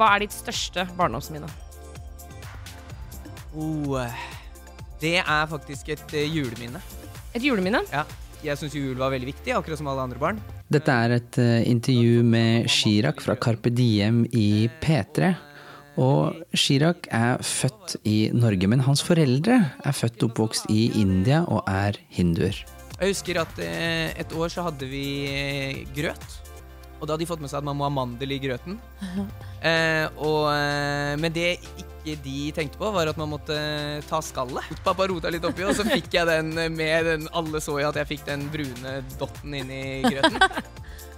Hva er ditt største barndomsminne? Oh, det er faktisk et eh, juleminne. Et juleminne? Ja. Jeg syns jul var veldig viktig, akkurat som alle andre barn. Dette er et eh, intervju med Chirag fra Carpe Diem i P3. Og Chirag er født i Norge, men hans foreldre er født og oppvokst i India og er hinduer. Jeg husker at eh, et år så hadde vi grøt. Og da hadde de fått med seg at man må ha mandel i grøten. Eh, og, eh, men det ikke de tenkte på, var at man måtte ta skallet. Pappa rota litt oppi, og så fikk jeg den med den Alle så jo at jeg fikk den brune dotten inn i grøten.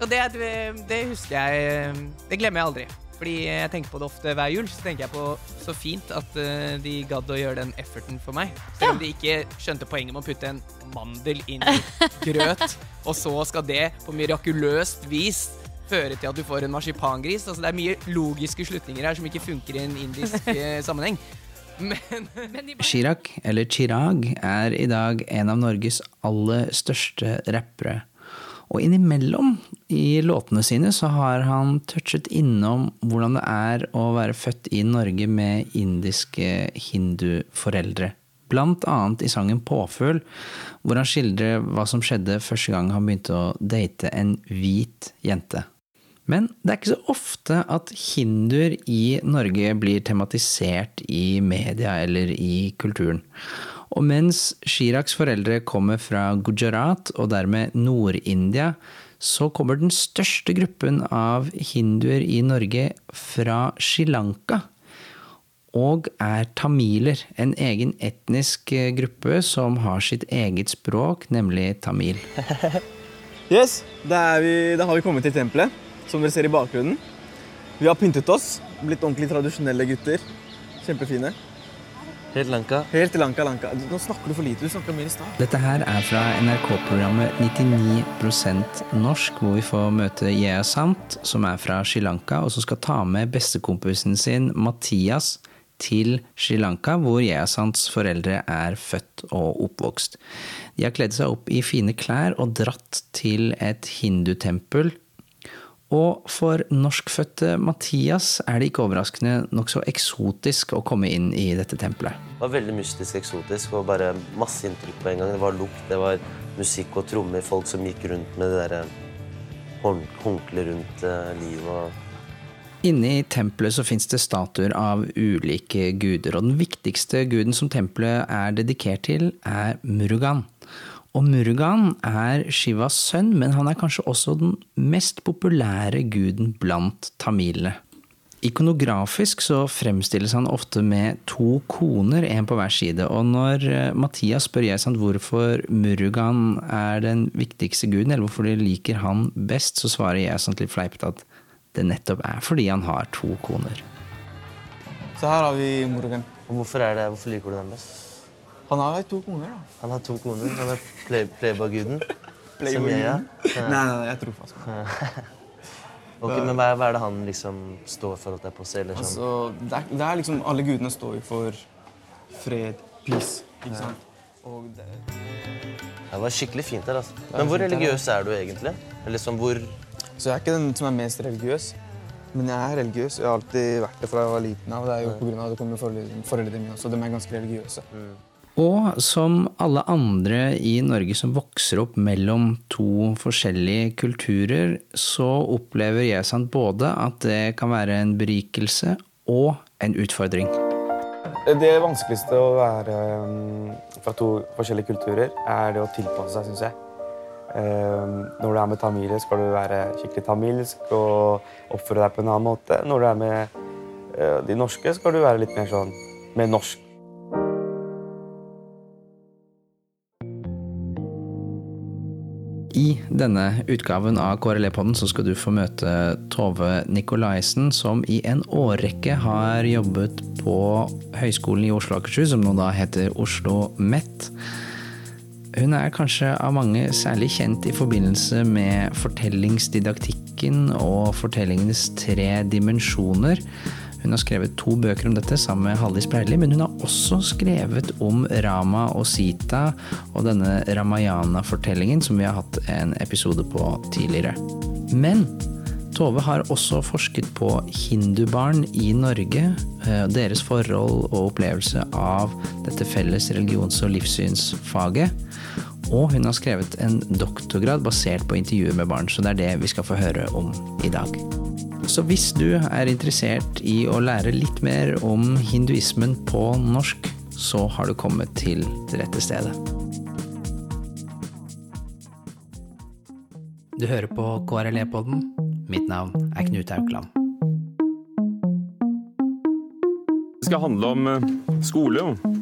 Og det, det, husker jeg Det glemmer jeg aldri. Fordi jeg tenker på det ofte hver jul. Så tenker jeg på så fint at eh, de gadd å gjøre den efforten for meg. Selv om de ikke skjønte poenget med å putte en mandel inn i grøt, og så skal det på mirakuløst vis føre til at du får en marsipangris. Altså, det er mye logiske slutninger her som ikke funker i en indisk eh, sammenheng. Men Chirag, eller Chirag, er i dag en av Norges aller største rappere. Og innimellom i låtene sine så har han touchet innom hvordan det er å være født i Norge med indiske hinduforeldre. Blant annet i sangen Påfugl, hvor han skildrer hva som skjedde første gang han begynte å date en hvit jente. Men det er ikke så ofte at hinduer i Norge blir tematisert i media eller i kulturen. Og mens Shiraks foreldre kommer fra Gujarat og dermed Nord-India, så kommer den største gruppen av hinduer i Norge fra Sri Lanka. Og er tamiler, en egen etnisk gruppe som har sitt eget språk, nemlig tamil. Yes, da, vi, da har vi kommet til tempelet, som dere ser i bakgrunnen. Vi har pyntet oss, blitt ordentlig tradisjonelle gutter. Kjempefine. Helt Lanka. Helt Lanka Lanka. Nå snakker du for lite. Du snakka mye i stad. Dette her er fra NRK-programmet 99% norsk, hvor vi får møte Yea Sant, som er fra Sri Lanka, og som skal ta med bestekompisen sin Mathias til Sri Lanka, hvor Yea Sants foreldre er født og oppvokst. De har kledd seg opp i fine klær og dratt til et hindutempel og for norskfødte Mathias er det ikke overraskende nokså eksotisk å komme inn i dette tempelet. Det var veldig mystisk eksotisk og bare masse inntrykk på en gang. Det var lukt, det var musikk og trommer, folk som gikk rundt med det derre håndkleet rundt uh, livet. Inne i tempelet så fins det statuer av ulike guder, og den viktigste guden som tempelet er dedikert til, er Murugan. Og Murugan er Shivas sønn, men han er kanskje også den mest populære guden blant tamilene. Ikonografisk så fremstilles han ofte med to koner, én på hver side. Og når eh, Mathias spør jeg sant, hvorfor Murugan er den viktigste guden, eller hvorfor de liker han best, så svarer jeg sånn litt fleipete at det nettopp er fordi han har to koner. Så her har vi Murugan. Hvorfor, er hvorfor liker du den best? Han har to koner, da. Han har to koner. Han er play, playboy-guden. Playboy-guden? Nei, nei, nei, jeg tror fast. ok, Men hva er, hva er, det han liksom står for? At det er på seg, sånn? altså, det, er, det er liksom Alle gudene står for fred, peace, ikke sant? Og det... det var skikkelig fint her, altså. Men hvor religiøs er du egentlig? Eller liksom, hvor... Så jeg er ikke den som er mest religiøs. Men jeg er religiøs. Jeg har alltid vært det fra jeg var liten av. Det er jo på grunn av at det kommer foreldrene mine også. De er ganske religiøse. Mm. Og som alle andre i Norge som vokser opp mellom to forskjellige kulturer, så opplever jeg sant både at det kan være en berikelse og en utfordring. Det vanskeligste å være um, fra to forskjellige kulturer er det å tilpasse seg, syns jeg. Um, når du er med tamiler, skal du være skikkelig tamilsk og oppføre deg på en annen måte. Når du er med uh, de norske, skal du være litt mer sånn mer norsk. I denne utgaven av KRLE-podden så skal du få møte Tove Nikolaisen, som i en årrekke har jobbet på Høgskolen i Oslo og Akershus, som nå da heter Oslo OsloMet. Hun er kanskje av mange særlig kjent i forbindelse med fortellingsdidaktikken og fortellingenes tre dimensjoner. Hun har skrevet to bøker om dette sammen med Hallis Breili, men hun har også skrevet om Rama og Sita og denne Ramayana-fortellingen som vi har hatt en episode på tidligere. Men Tove har også forsket på hindubarn i Norge, eh, deres forhold og opplevelse av dette felles religions- og livssynsfaget. Og hun har skrevet en doktorgrad basert på intervjuer med barn, så det er det vi skal få høre om i dag. Så hvis du er interessert i å lære litt mer om hinduismen på norsk, så har du kommet til det rette stedet. Du hører på KRLE-podden. Mitt navn er Knut Aukland. Det skal handle om skole, skole,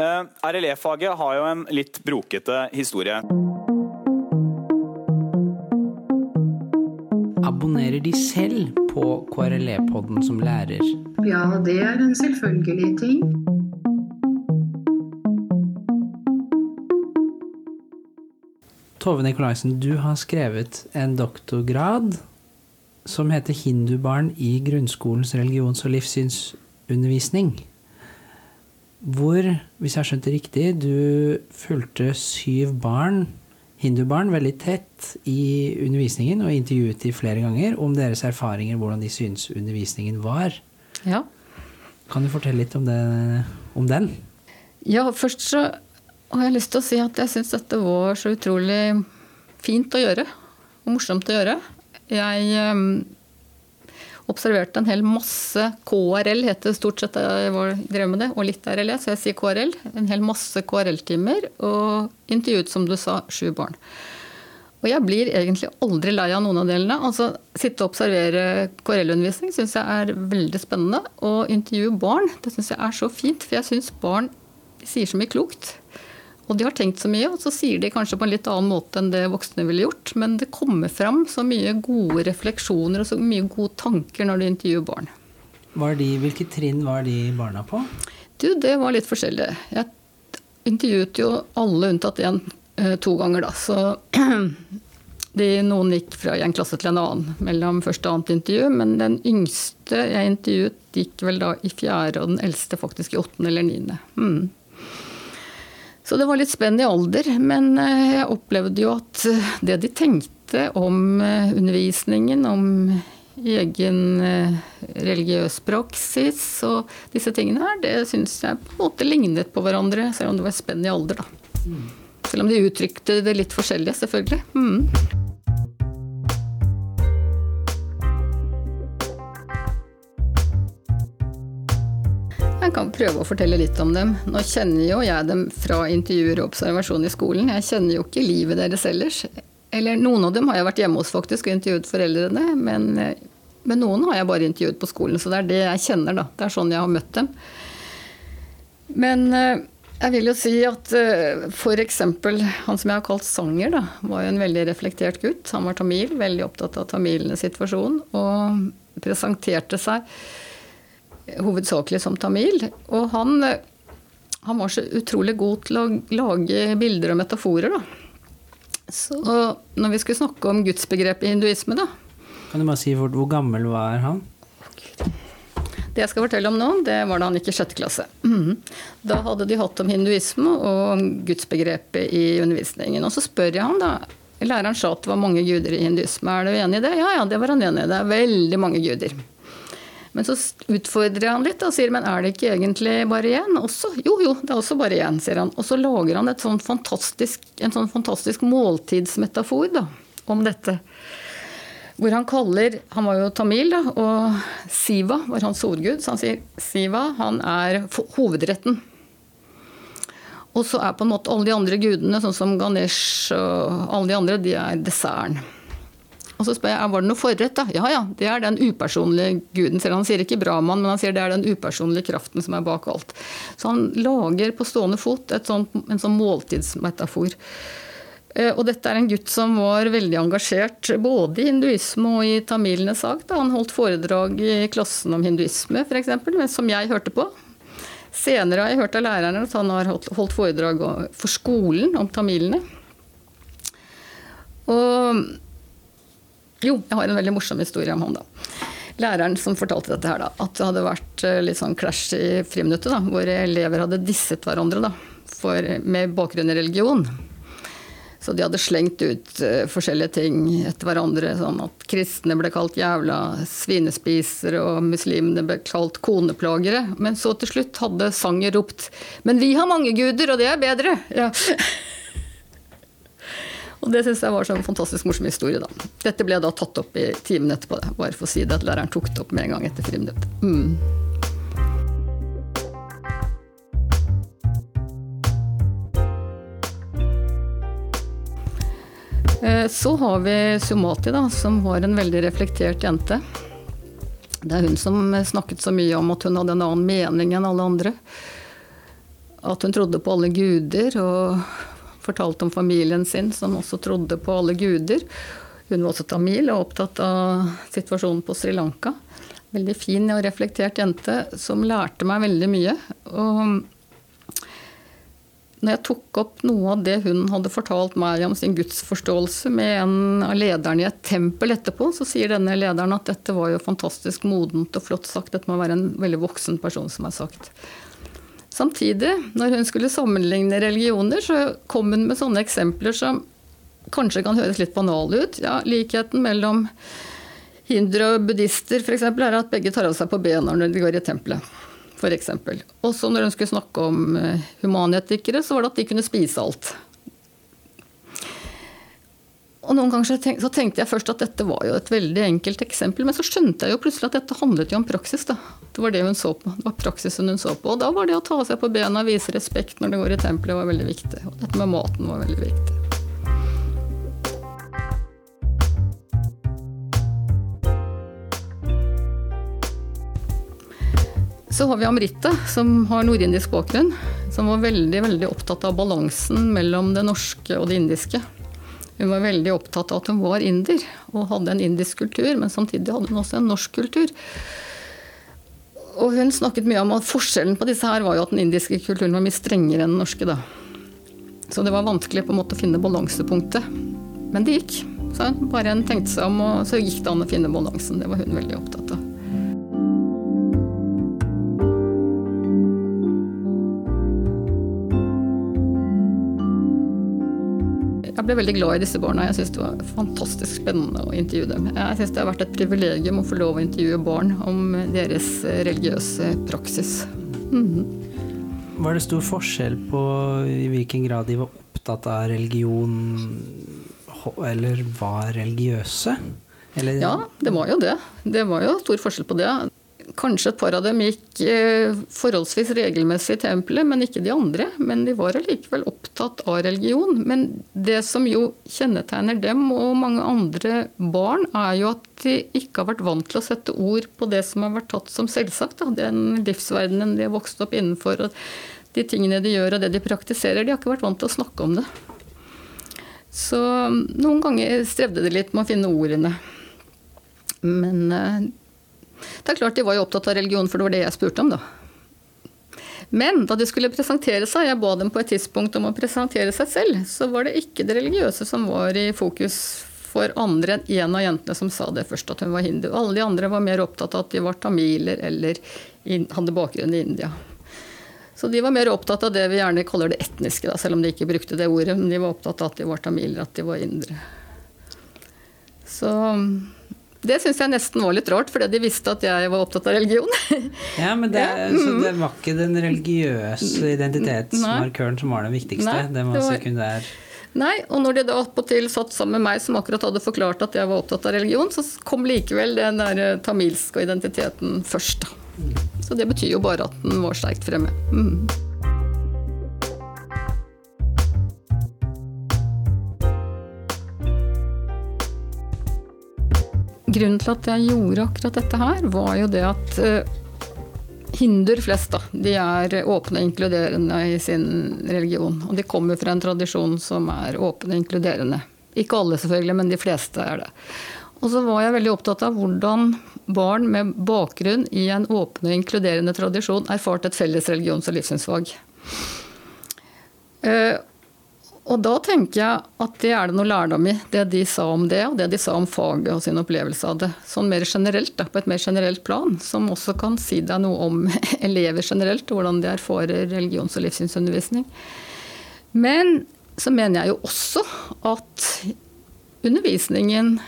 Eh, RLE-faget har jo en litt brokete historie. Abonnerer de selv på KRLE-podden som lærer? Ja, det er en selvfølgelig ting. Tove Nikolaisen, du har skrevet en doktorgrad som heter 'Hindubarn i grunnskolens religions- og livssynsundervisning'. Hvor, hvis jeg har skjønt det riktig, du fulgte syv barn, hindubarn, veldig tett i undervisningen og intervjuet de flere ganger om deres erfaringer, hvordan de syns undervisningen var. Ja. Kan du fortelle litt om, det, om den? Ja, først så har jeg lyst til å si at jeg syns dette var så utrolig fint å gjøre. Og morsomt å gjøre. Jeg um, observerte en hel masse KRL, het det stort sett jeg drev med det, og litt RLE, så jeg sier KRL. En hel masse KRL-timer, og intervjuet, som du sa, sju barn. Og jeg blir egentlig aldri lei av noen av delene. Altså, Sitte og observere KRL-undervisning syns jeg er veldig spennende. Og intervjue barn, det syns jeg er så fint, for jeg syns barn sier så mye klokt. Og de har tenkt så mye, og så sier de kanskje på en litt annen måte enn det voksne ville gjort. Men det kommer fram så mye gode refleksjoner og så mye gode tanker når du intervjuer barn. De, hvilke trinn var de barna på? Du, det var litt forskjellig. Jeg intervjuet jo alle unntatt én to ganger, da. Så de, noen gikk fra en klasse til en annen mellom første og annet intervju. Men den yngste jeg intervjuet, gikk vel da i fjerde, og den eldste faktisk i åttende eller niende. Mm. Så det var litt spenn i alder, men jeg opplevde jo at det de tenkte om undervisningen, om egen religiøs praksis og disse tingene her, det syns jeg på en måte lignet på hverandre, selv om det var spenn i alder, da. Selv om de uttrykte det litt forskjellig, selvfølgelig. Mm. Jeg kan prøve å fortelle litt om dem. Nå kjenner jo jeg dem fra intervjuer og observasjon i skolen. Jeg kjenner jo ikke livet deres ellers. Eller noen av dem har jeg vært hjemme hos faktisk og intervjuet foreldrene. Men, men noen har jeg bare intervjuet på skolen, så det er det jeg kjenner, da. Det er sånn jeg har møtt dem. Men jeg vil jo si at f.eks. han som jeg har kalt Sanger, da, var jo en veldig reflektert gutt. Han var tamil, veldig opptatt av tamilenes situasjon, og presenterte seg hovedsakelig som tamil. Og han, han, var så utrolig god til å lage bilder og metaforer, da. Så når vi skulle snakke om gudsbegrepet i hinduisme, da Kan du bare si hvor, hvor gammel var han? Det jeg skal fortelle om nå, det var da han gikk i sjette klasse. Da hadde de hatt om hinduisme og om gudsbegrepet i undervisningen. Og så spør jeg han da Læreren sa at det var mange guder i hinduisme. Er du enig i det? Ja, ja, det var han enig i. Det er veldig mange guder. Men så utfordrer han litt og sier men er det ikke egentlig bare én? Også, jo, jo, det er også bare én, sier han. Og så lager han sånn en sånn fantastisk måltidsmetafor da, om dette. Hvor han kaller Han var jo tamil, da, og Siva var hans hovedgud. Så han sier Siva, han er hovedretten. Og så er på en måte alle de andre gudene, sånn som Ganesh og alle de andre, de er desserten. Og så spør jeg var det noe forrett. da? Ja ja, det er den upersonlige guden. Selv han sier ikke bra mann, men han sier det er den upersonlige kraften som er bak alt. Så han lager på stående fot sånt, en sånn måltidsmetafor. Eh, Og dette er en gutt som var veldig engasjert både i hinduisme og i tamilenes sak. Da han holdt foredrag i klassen om hinduisme, f.eks., som jeg hørte på. Senere har jeg hørt av lærerne at han har holdt foredrag for skolen om tamilene. Og jo, jeg har en veldig morsom historie om ham, da. Læreren som fortalte dette her, da, at det hadde vært eh, litt sånn clash i friminuttet, da, hvor elever hadde disset hverandre da, for, med bakgrunn i religion. Så de hadde slengt ut uh, forskjellige ting etter hverandre, sånn at kristne ble kalt jævla svinespisere, og muslimene ble kalt koneplagere. Men så til slutt hadde sanger ropt 'Men vi har mange guder, og det er bedre'. Ja. Og det syns jeg var en en fantastisk morsom historie, da. Dette ble da tatt opp i timen etterpå, det. bare for å si det at læreren tok det opp med en gang etter friminutt. Mm. Eh, Så har vi Sumati, da, som var en veldig reflektert jente. Det er hun som snakket så mye om at hun hadde en annen mening enn alle andre. At hun trodde på alle guder, og fortalte om familien sin, som også trodde på alle guder. Hun var også tamil og opptatt av situasjonen på Sri Lanka. Veldig fin og reflektert jente som lærte meg veldig mye. Og når jeg tok opp noe av det hun hadde fortalt meg om sin gudsforståelse med en av lederne i et tempel etterpå, så sier denne lederen at dette var jo fantastisk modent og flott sagt. Dette må være en veldig voksen person som har sagt. Samtidig, når hun skulle sammenligne religioner, så kom hun med sånne eksempler som kanskje kan høres litt banale ut. Ja, likheten mellom hindre og buddhister f.eks. er at begge tar av seg på bena når de går i tempelet. For. Også når hun skulle snakke om eh, humanetikere, så var det at de kunne spise alt. Og noen ganger så tenk- så tenkte jeg først at dette var jo et veldig enkelt eksempel, men så skjønte jeg jo plutselig at dette handlet jo om praksis. da. Det var det hun så på. Det var praksisen hun så på. Og da var det å ta seg på bena og vise respekt når det går i tempelet var veldig viktig. Og dette med maten var veldig viktig. Så har vi Amrita, som har nordindisk bakgrunn. Som var veldig veldig opptatt av balansen mellom det norske og det indiske. Hun var veldig opptatt av at hun var inder og hadde en indisk kultur, men samtidig hadde hun også en norsk kultur. Og hun snakket mye om at forskjellen på disse her var jo at den indiske kulturen var mye strengere enn den norske. da. Så det var vanskelig på en måte å finne balansepunktet. Men det gikk. Så bare en tenkte seg om, og så gikk det an å finne balansen. Det var hun veldig opptatt av. Jeg ble veldig glad i disse barna. Jeg syns det var fantastisk spennende å intervjue dem. Jeg syns det har vært et privilegium å få lov å intervjue barn om deres religiøse praksis. Mhm. Var det stor forskjell på i hvilken grad de var opptatt av religion eller var religiøse? Eller, Ja, det var jo det. Det var jo stor forskjell på det. Kanskje et par av dem gikk eh, forholdsvis regelmessig i tempelet, men ikke de andre. Men de var allikevel opptatt av religion. Men det som jo kjennetegner dem og mange andre barn, er jo at de ikke har vært vant til å sette ord på det som har vært tatt som selvsagt. Da. Den livsverdenen de har vokst opp innenfor, og de tingene de gjør og det de praktiserer. De har ikke vært vant til å snakke om det. Så noen ganger strevde de litt med å finne ordene. Men eh, det er klart de var jo opptatt av religion, for det var det jeg spurte om, da. Men da de skulle presentere seg, jeg ba dem på et tidspunkt om å presentere seg selv, så var det ikke det religiøse som var i fokus for andre enn en av jentene som sa det først, at hun var hindu. Alle de andre var mer opptatt av at de var tamiler eller hadde bakgrunn i India. Så de var mer opptatt av det vi gjerne kaller det etniske, da, selv om de ikke brukte det ordet. Men de var opptatt av at de var tamiler, at de var indre. Så det syns jeg nesten var litt rart, fordi de visste at jeg var opptatt av religion. Ja, men det, Ja, så det var ikke den religiøse identitetsmarkøren som var den viktigste. Nei, den var det var- sekundær. Nei, og når de da attpåtil satt sammen med meg, som akkurat hadde forklart at jeg var opptatt av religion, så kom likevel den der eh, tamilske identiteten først. Da. Så det betyr jo bare at den var sterkt fremme. Mm. Grunnen til at jeg gjorde akkurat dette her, var jo det at eh, hinduer flest, da. De er åpne og inkluderende i sin religion. Og de kommer fra en tradisjon som er åpen og inkluderende. Ikke alle, selvfølgelig, men de fleste er det. Og så var jeg veldig opptatt av hvordan barn med bakgrunn i en åpen og inkluderende tradisjon erfarte et felles religions- og livssynsfag. Uh, og da tenker jeg at det er det noe lærdom i, det de sa om det, og det de sa om faget og sin opplevelse av det. Sånn mer generelt, da, på et mer generelt plan, som også kan si deg noe om elever generelt, hvordan de erfarer religions- og livssynsundervisning. Men så mener jeg jo også at undervisningen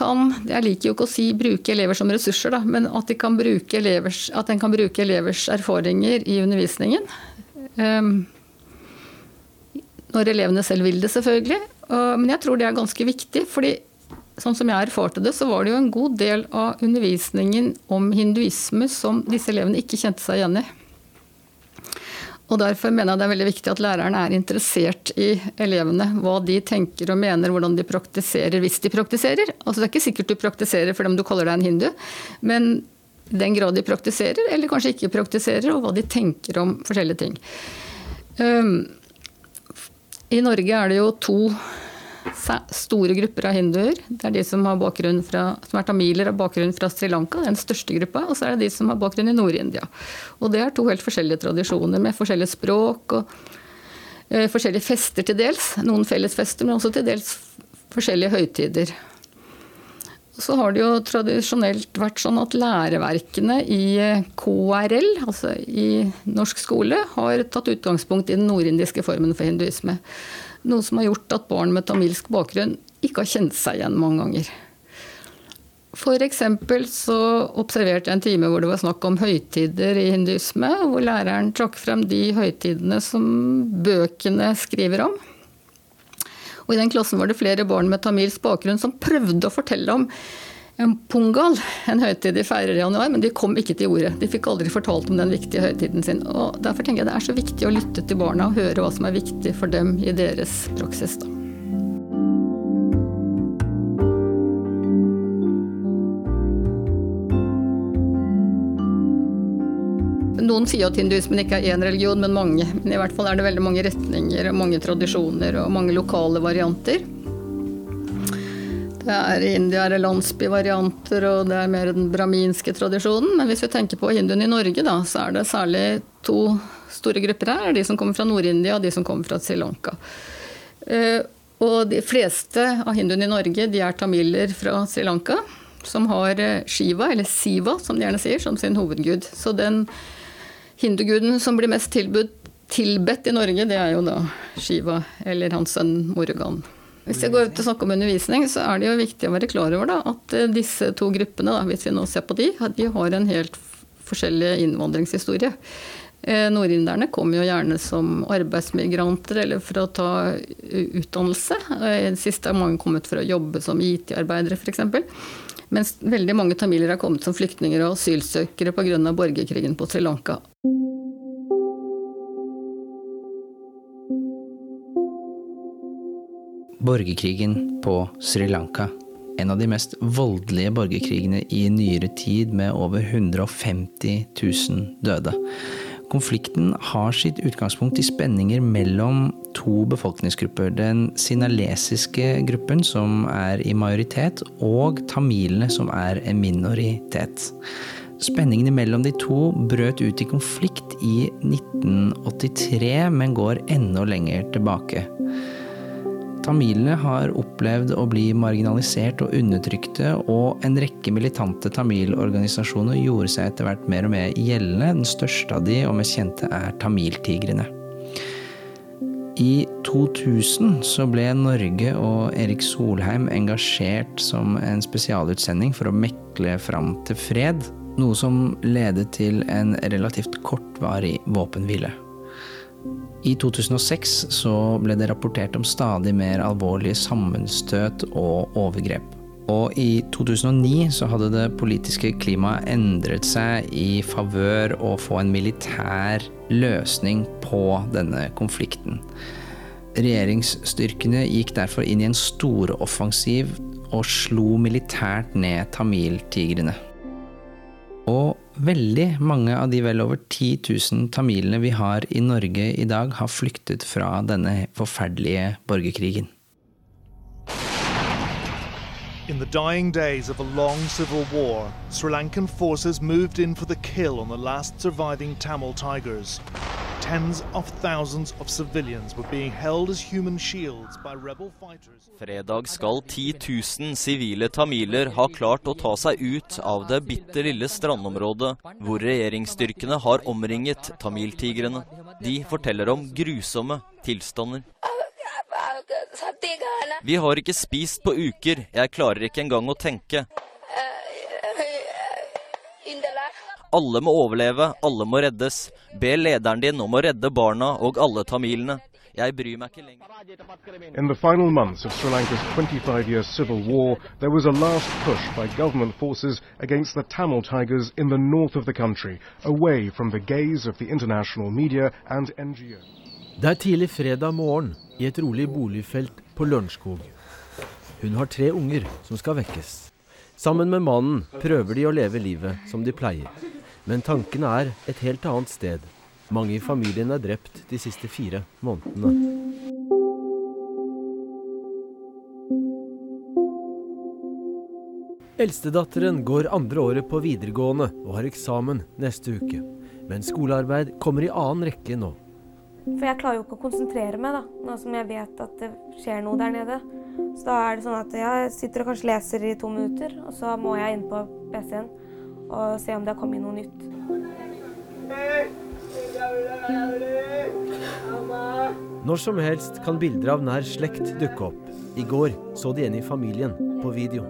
kan Jeg liker jo ikke å si bruke elever som ressurser, da, men at, de elevers, at en kan bruke elevers erfaringer i undervisningen. Um, når elevene selv vil det, selvfølgelig. Men jeg tror det er ganske viktig. fordi sånn som jeg erfarte det, så var det jo en god del av undervisningen om hinduisme som disse elevene ikke kjente seg igjen i. Og Derfor mener jeg det er veldig viktig at læreren er interessert i elevene. Hva de tenker og mener, hvordan de praktiserer, hvis de praktiserer. Altså Det er ikke sikkert du praktiserer for dem du kaller deg en hindu, men den grad de praktiserer, eller kanskje ikke praktiserer, og hva de tenker om forskjellige ting. Um, i Norge er det jo to store grupper av hinduer. Det er de som, fra, som er tamiler har bakgrunn fra Sri Lanka, den største gruppa. Og så er det de som har bakgrunn i Nord-India. Og det er to helt forskjellige tradisjoner med forskjellige språk og eh, forskjellige fester til dels. Noen felles fester, men også til dels forskjellige høytider. Så har det jo tradisjonelt vært sånn at læreverkene i KRL, altså i norsk skole, har tatt utgangspunkt i den nordindiske formen for hinduisme. Noe som har gjort at barn med tamilsk bakgrunn ikke har kjent seg igjen mange ganger. F.eks. så observerte jeg en time hvor det var snakk om høytider i hinduisme, hvor læreren trakk frem de høytidene som bøkene skriver om. Og I den klassen var det flere barn med tamilsk bakgrunn som prøvde å fortelle om en pungal, en høytid de feirer i januar, men de kom ikke til ordet. De fikk aldri fortalt om den viktige høytiden sin. Og Derfor tenker jeg det er så viktig å lytte til barna og høre hva som er viktig for dem i deres praksis. da. Noen sier at hinduismen ikke er én religion, men mange. Men i hvert fall er det veldig mange retninger og mange tradisjoner og mange lokale varianter. Det er I India er det landsbyvarianter, og det er mer den braminske tradisjonen. Men hvis vi tenker på hinduene i Norge, da, så er det særlig to store grupper her. De som kommer fra Nord-India, og de som kommer fra Sri Lanka. Eh, og de fleste av hinduene i Norge de er tamiler fra Sri Lanka. Som har eh, Shiva, eller Siva, som de gjerne sier, som sin hovedgud. Så den Hinduguden som blir mest tilbudt, tilbedt i Norge, det er jo da Shiva eller hans sønn Morgan. Hvis jeg går ut og snakker om undervisning, så er det jo viktig å være klar over da, at eh, disse to gruppene, da, hvis vi nå ser på de, de har en helt forskjellig innvandringshistorie. Eh, Nordinderne kommer jo gjerne som arbeidsmigranter eller for å ta utdannelse. I det siste har mange kommet for å jobbe som IT-arbeidere f.eks. Mens veldig mange tamiler har kommet som flyktninger og asylsøkere pga. borgerkrigen på Sri Lanka. Borgerkrigen på Sri Lanka. En av de mest voldelige borgerkrigene i nyere tid, med over 150 000 døde. Konflikten har sitt utgangspunkt i spenninger mellom to befolkningsgrupper. Den sinalesiske gruppen, som er i majoritet, og tamilene, som er en minoritet. Spenningene mellom de to brøt ut i konflikt i 1983, men går enda lenger tilbake. Tamilene har opplevd å bli marginalisert og undertrykte, og en rekke militante tamilorganisasjoner gjorde seg etter hvert mer og mer gjeldende. Den største av de og mest kjente er Tamiltigrene. I 2000 så ble Norge og Erik Solheim engasjert som en spesialutsending for å mekle fram til fred, noe som ledet til en relativt kortvarig våpenhvile. I 2006 så ble det rapportert om stadig mer alvorlige sammenstøt og overgrep. Og i 2009 så hadde det politiske klimaet endret seg i favør å få en militær løsning på denne konflikten. Regjeringsstyrkene gikk derfor inn i en storoffensiv og slo militært ned tamiltigrene. Og veldig mange av de vel over 10 000 tamilene vi har i Norge i dag, har flyktet fra denne forferdelige borgerkrigen. In the dying days of a long civil war, Sri Lankan forces moved in for the kill on the last surviving Tamil tigers. Tens of thousands of civilians were being held as human shields by rebel fighters. Fredag skal 10 000 sivile tamiler ha klart å ta seg ut av det bitte lille strandområdet hvor regjeringsstyrkene har omringet tamiltigrene. De forteller om grusomme tilstander. Vi har ikke spist på uker, jeg klarer ikke engang å tenke. Alle må overleve, alle må reddes. Be lederen din om å redde barna og alle tamilene. Jeg bryr meg ikke lenger. In the final months of Sri Lanka's 25 year civil war, there was a last push by government forces against the Tamil Tigers in the north of the country, away from the gaze of the international media and NGOs. Det er tidlig fredag morgen i et rolig boligfelt på Lørenskog. Hun har tre unger som skal vekkes. Sammen med mannen prøver de å leve livet som de pleier. Men tankene er et helt annet sted. Mange i familien er drept de siste fire månedene. Eldstedatteren går andre året på videregående og har eksamen neste uke. Men skolearbeid kommer i annen rekke nå. For jeg klarer jo ikke å konsentrere meg, da, nå som jeg vet at det skjer noe der nede. Så da er det sånn at jeg sitter og kanskje leser i to minutter, og så må jeg inn på PC-en og se om det har kommet noe nytt. Når som helst kan bilder av nær slekt dukke opp. I går så de en i familien på video.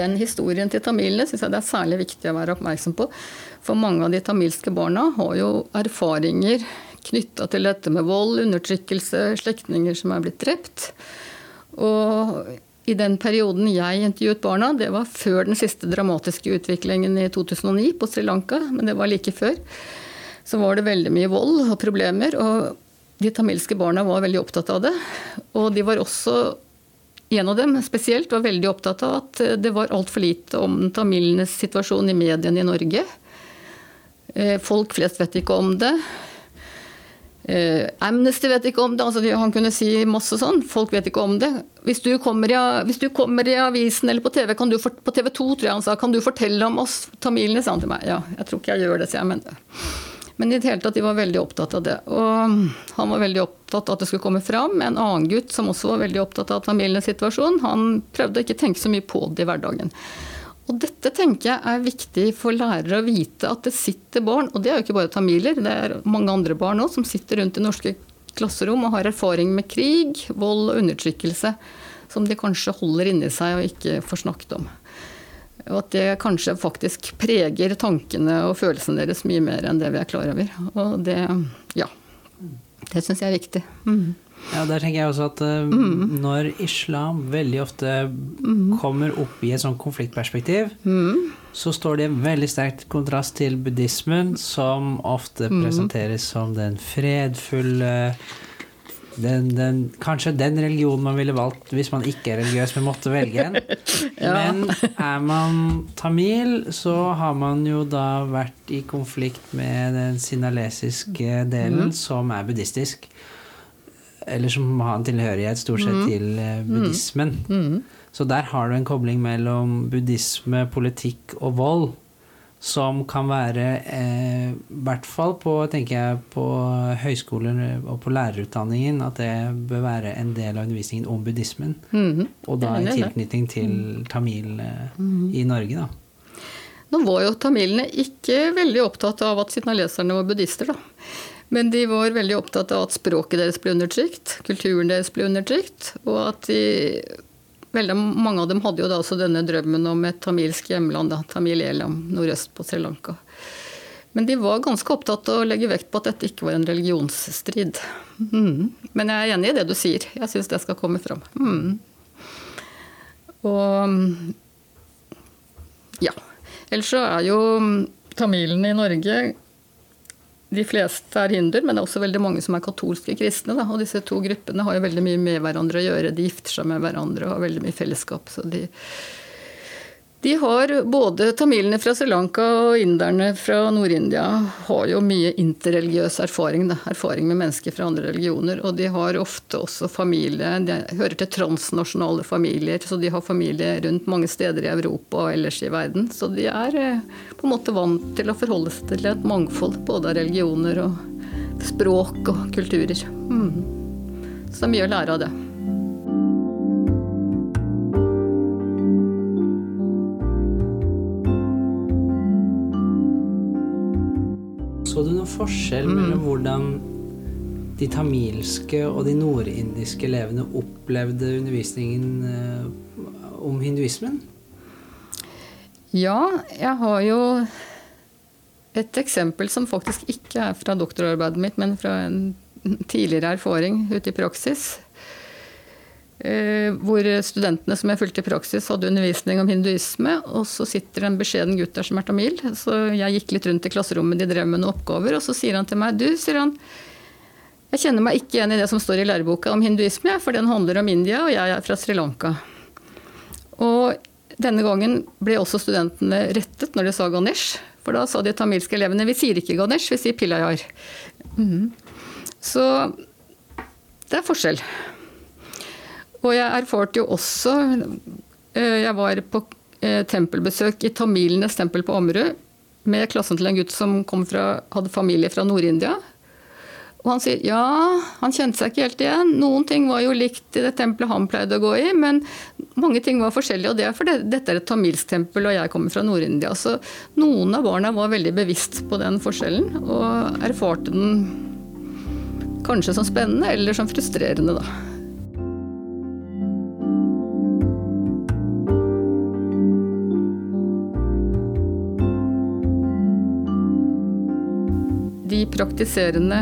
Den historien til tamilene syns jeg det er særlig viktig å være oppmerksom på. For mange av de tamilske barna har jo erfaringer knytta til dette med vold, undertrykkelse, slektninger som er blitt drept. Og i den perioden jeg intervjuet barna, det var før den siste dramatiske utviklingen i 2009 på Sri Lanka, men det var like før, så var det veldig mye vold og problemer. Og de tamilske barna var veldig opptatt av det. Og de var også en av dem spesielt var veldig opptatt av at det var altfor lite om tamilenes situasjon i mediene i Norge. Folk flest vet ikke om det. Amnesty vet ikke om det. altså Han kunne si masse sånn. Folk vet ikke om det. Hvis du kommer i, du kommer i avisen eller på TV, kan du, på TV 2 tror jeg han sa, kan du fortelle om oss tamilene? sa han til meg. Ja, jeg tror ikke jeg gjør det, sier jeg. Men, men i det hele tatt, de var veldig opptatt av det. Og han var veldig opptatt av at det skulle komme fram. En annen gutt som også var veldig opptatt av familiens situasjon, han prøvde å ikke tenke så mye på det i hverdagen. Og dette tenker jeg er viktig for lærere å vite, at det sitter barn, og det er jo ikke bare tamiler, det er mange andre barn òg, som sitter rundt i norske klasserom og har erfaring med krig, vold og undertrykkelse, som de kanskje holder inni seg og ikke får snakket om. Og at det kanskje faktisk preger tankene og følelsene deres mye mer enn det vi er klar over. Og det, ja. Det syns jeg er viktig. Mm. Ja, der tenker jeg også at uh, mm. når islam veldig ofte mm. kommer opp i et sånt konfliktperspektiv, så står det veldig sterkt kontrast til buddhismen, som ofte presenteres som den fredfulle den, den, kanskje den religionen man ville valgt hvis man ikke er religiøs, men måtte velge en. ja. Men er man tamil, så har man jo da vært i konflikt med den sinalesiske delen, mm. som er buddhistisk. Eller som har en tilhørighet stort sett mm. til uh, buddhismen. Mm. Så der har du en kobling mellom buddhisme, politikk og vold som kan være, eh, i hvert fall på, tenker jeg, på høyskoler og på lærerutdanningen, at det bør være en del av undervisningen om buddhismen. Mm -hmm. Og da i tilknytning til tamil eh, mm -hmm. i Norge, da. Nå var jo tamilene ikke veldig opptatt av at signaleserne var buddhister, da. Men de var veldig opptatt av at språket deres ble undertrykt, kulturen deres ble undertrykt, og at de Veldig mange av dem hadde jo da også denne drømmen om et tamilsk hjemland, da, Tamil Elam, nordøst på Sri Lanka. Men de var ganske opptatt av å legge vekt på at dette ikke var en religionsstrid. Mm. Men jeg er enig i det du sier. Jeg syns det skal komme fram. Mm. Og ja. Ellers så er jo mm, tamilene i Norge De fleste er hinduer, men det er også veldig mange som er katolske kristne. Da. Og disse to gruppene har jo veldig mye med hverandre å gjøre. De gifter seg med hverandre og har veldig mye fellesskap. Så de, de har både tamilene fra Sri Lanka og inderne fra Nord-India har jo mye interreligiøs erfaring. Da. Erfaring med mennesker fra andre religioner. Og de har ofte også familie. De hører til transnasjonale familier, så de har familie rundt mange steder i Europa og ellers i verden. Så de er eh, på en måte vant til å forholde seg til et mangfold både av religioner og språk og kulturer. Mm. Så det er mye å lære av det. Så du noen forskjell Mm. mellom hvordan de tamilske og de nordindiske elevene opplevde undervisningen eh, om hinduismen? Ja, jeg har jo et eksempel som faktisk ikke er fra doktorarbeidet mitt, men fra en tidligere erfaring ute i praksis. Eh, hvor studentene som jeg fulgte i praksis, hadde undervisning om hinduisme. Og så sitter det en beskjeden gutt der som er tamil. Så jeg gikk litt rundt i klasserommet, de drev med noen oppgaver. Og så sier han til meg Du, sier han, jeg kjenner meg ikke igjen i det som står i læreboka om hinduisme, for den handler om India, og jeg er fra Sri Lanka. Og denne gangen ble også studentene rettet når de sa Ganesh. For da sa de tamilske elevene vi sier ikke Ganesh, vi sier Pilayar. Mm. Så det er forskjell. Og jeg erfarte jo også eh, Jeg var på eh, tempelbesøk i tamilenes tempel på Ammerud med klassen til en gutt som fra, hadde familie fra Nord-India. Og han sier ja, han kjente seg ikke helt igjen. Noen ting var jo likt i det tempelet han pleide å gå i, men mange ting var forskjellige. Og det er fordi dette er et tamilsk tempel, og jeg kommer fra Nord-India. Så noen av barna var veldig bevisst på den forskjellen, og erfarte den kanskje som spennende eller som frustrerende, da. De praktiserende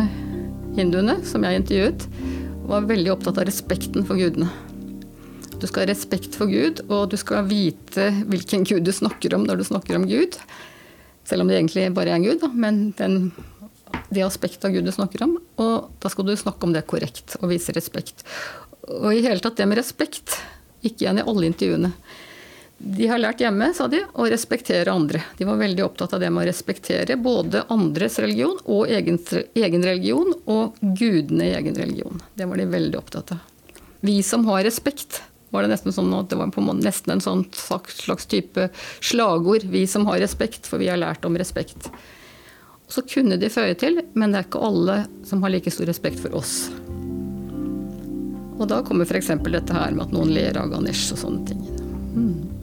hinduene som jeg intervjuet, var veldig opptatt av respekten for gudene. Du skal ha respekt for Gud, og du skal vite hvilken gud du snakker om når du snakker om Gud. Selv om det egentlig bare er en gud, men den, det aspektet av Gud du snakker om. Og da skal du snakke om det korrekt og vise respekt. Og i hele tatt det med respekt gikk igjen i alle intervjuene. De har lært hjemme, sa de, å respektere andre. De var veldig opptatt av det med å respektere både andres religion og egen, egen religion, og gudene i egen religion. Det var de veldig opptatt av. Vi som har respekt, var det nesten sånn at det var nesten en sånn slags type slagord. Vi som har respekt, for vi har lært om respekt. Så kunne de føye til, men det er ikke alle som har like stor respekt for oss. Og da kommer f.eks. dette her med at noen ler av Ganesh og sånne ting. Mm.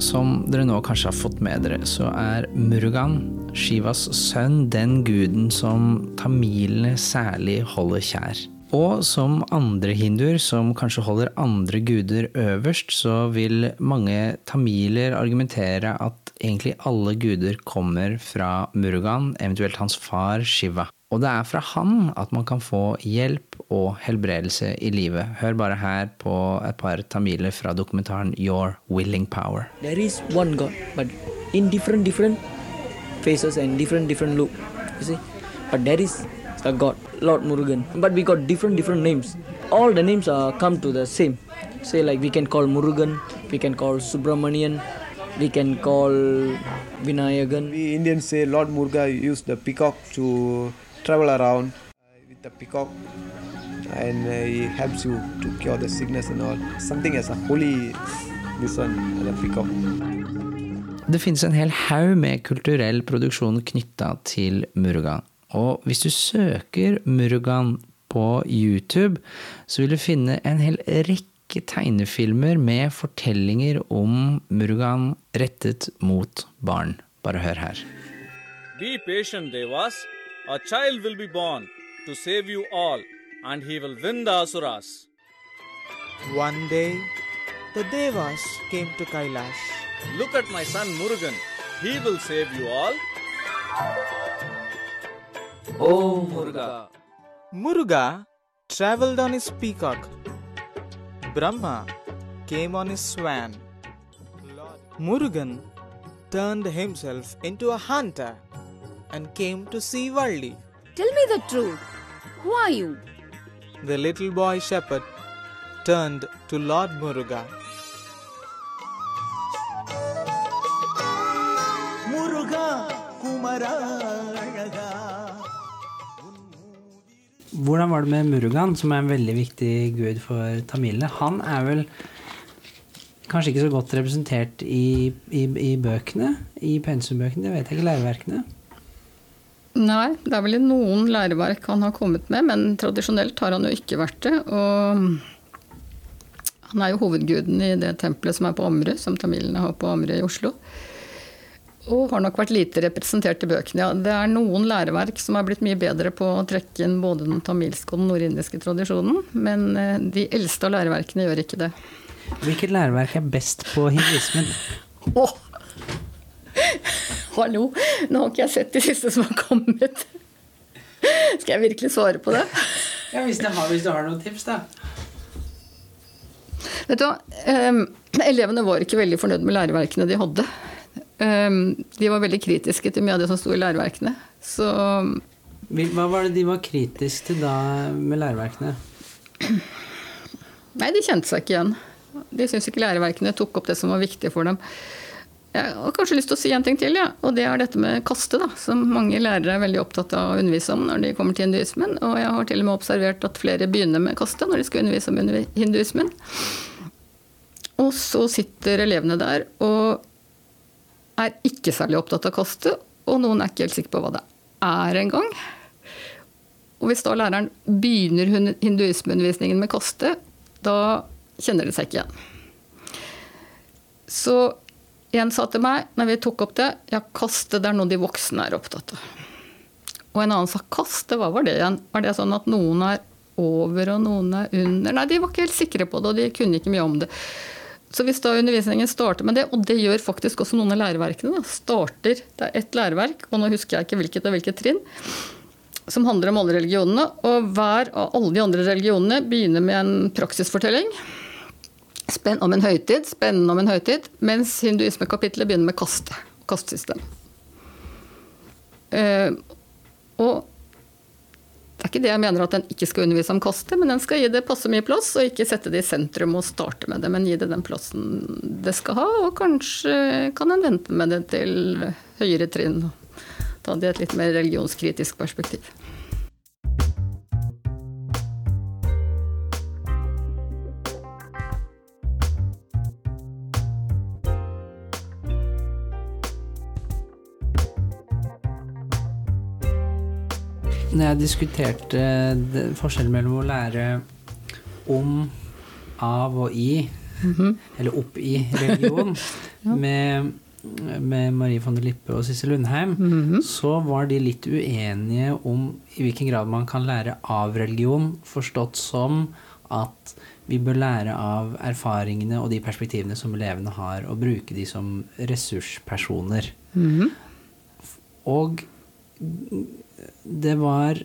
Som dere nå kanskje har fått med dere, så er Murugan, Shivas sønn, den guden som tamilene særlig holder kjær. Og som andre hinduer som kanskje holder andre guder øverst, så vil mange tamiler argumentere at egentlig alle guder kommer fra Murugan, eventuelt hans far Shiva. Og det er fra han at man kan få hjelp og helbredelse i livet. Hør bare her på et par tamiler fra dokumentaren Your Willing Power. There is one God, but in different different faces and different different look. You see, but there is a God, Lord Murugan. But we got different different names. All the names are come to the same. Say like we can call Murugan, we can call Subramanian, we can call Vinayagan. We Indians say Lord Muruga used the peacock to travel around uh, with the peacock and uh, he helps you to cure the sickness and all. Something as a holy this one, the peacock. Det finnes en hel haug med kulturell produksjon knytta til Murugan. Og hvis du søker Murugan på YouTube, så vil du finne en hel rekke tegnefilmer med fortellinger om Murugan rettet mot barn. Bare hør her. Be patient, Devas. A child will be born to save you all, and he will win the Asuras. One day, the Devas came to Kailash. Look at my son Murugan. He will save you all. Oh, Muruga. Muruga traveled on his peacock. Brahma came on his swan. Murugan turned himself into a hunter and came to see Varli. Tell me the truth. Who are you? The little boy shepherd turned to Lord Muruga. Muruga Kumara Hvordan var det med Murugan, som er en veldig viktig gud for tamilene? Han er vel kanskje ikke så godt representert i, i, i bøkene, i pensumbøkene, det vet jeg ikke, læreverkene? Nei, det er vel i noen læreverk han har kommet med, men tradisjonelt har han jo ikke vært det. Og han er jo hovedguden i det tempelet som er på Ammerud, som tamilene har på Ammerud i Oslo. Og har nok vært lite representert i bøkene. Ja, det er noen læreverk som er blitt mye bedre på å trekke inn både den tamilske og den nordindiske tradisjonen, men eh, de eldste av læreverkene gjør ikke det. Hvilket læreverk er best på hinduismen? Åh! Hallo, nå har ikke jeg sett de siste som har kommet. Skal jeg virkelig svare på det? Ja, hvis du har, hvis du har noen tips, da. Vet du hva, um, elevene var ikke veldig fornøyd med læreverkene de hadde. Um, de var veldig kritiske til mye av det som sto i læreverkene. Så Hva var det de var kritiske til da med læreverkene? Nei, de kjente seg ikke igjen. De syntes ikke læreverkene tok opp det som var viktig for dem. Jeg har kanskje lyst til å si en ting til, ja. og det er dette med kaste, da, som mange lærere er veldig opptatt av å undervise om når de kommer til hinduismen. Og jeg har til og med observert at flere begynner med kaste når de skal undervise om hinduismen. Og så sitter elevene der og er ikke særlig opptatt av kaste, og noen er ikke helt sikre på hva det er engang. Og hvis da læreren begynner hinduismeundervisningen med kaste, da kjenner de seg ikke igjen. Så en sa til meg når vi tok opp det, ja, kaste det er noe de voksne er opptatt av. Og en annen sa kaste, hva var det igjen? Var det sånn at noen er over og noen er under? Nei, de var ikke helt sikre på det, og de kunne ikke mye om det. Så hvis da undervisningen starter med det, og det gjør faktisk også noen av læreverkene, da, starter, det er ett læreverk, og nå husker jeg ikke hvilket og hvilket trinn, som handler om alle religionene, og hver av alle de andre religionene begynner med en praksisfortelling. Spenn om en høytid, spennende om en høytid, mens hinduismekapitlet begynner med kaste. Kastesystem. Uh, og det er ikke det jeg mener at den ikke skal undervise om kaste, men den skal gi det passe mye plass, og ikke sette det i sentrum og starte med det, men gi det den plassen det skal ha, og kanskje kan en vente med det til høyere trinn. Ta det i et litt mer religionskritisk perspektiv. Når jeg diskuterte det, forskjellen mellom å lære om, av og i, eller opp i religion, med, med Marie von der Lippe og Sissel Lundheim, så var de litt uenige om i hvilken grad man kan lære av religion, forstått som at vi bør lære av erfaringene og de perspektivene som elevene har, og bruke de som ressurspersoner. Og det var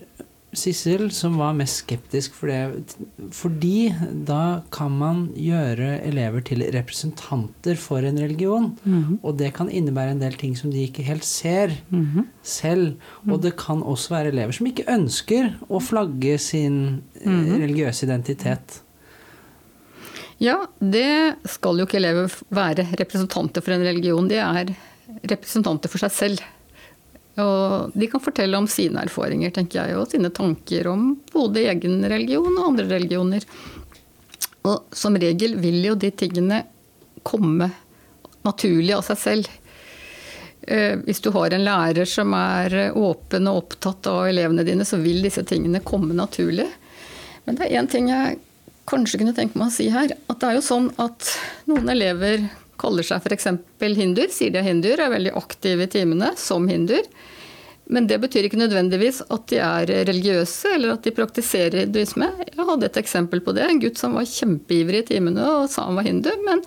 Sissel som var mest skeptisk for det. Fordi da kan man gjøre elever til representanter for en religion. Mhm. Og det kan innebære en del ting som de ikke helt ser selv. Og det kan også være elever som ikke ønsker å flagge sin mm -hmm. religiøse identitet. Ja, det skal jo ikke elever være representanter for en religion. De er representanter for seg selv. Og de kan fortelle om sine erfaringer, tenker jeg, og sine tanker om både egen religion og andre religioner. Og som regel vil jo de tingene komme naturlig av seg selv. Eh, Hvis du har en lærer som er åpen og opptatt av elevene dine, så vil disse tingene komme naturlig. Men det er én ting jeg kanskje kunne tenke meg å si her. At det er jo sånn at noen elever kaller seg f.eks. hinduer, sier de er hinduer, er veldig aktive i timene som hinduer. Men det betyr ikke nødvendigvis at de er religiøse eller at de praktiserer hinduisme. Jeg hadde et eksempel på det. En gutt som var kjempeivrig i timene og sa han var hindu, men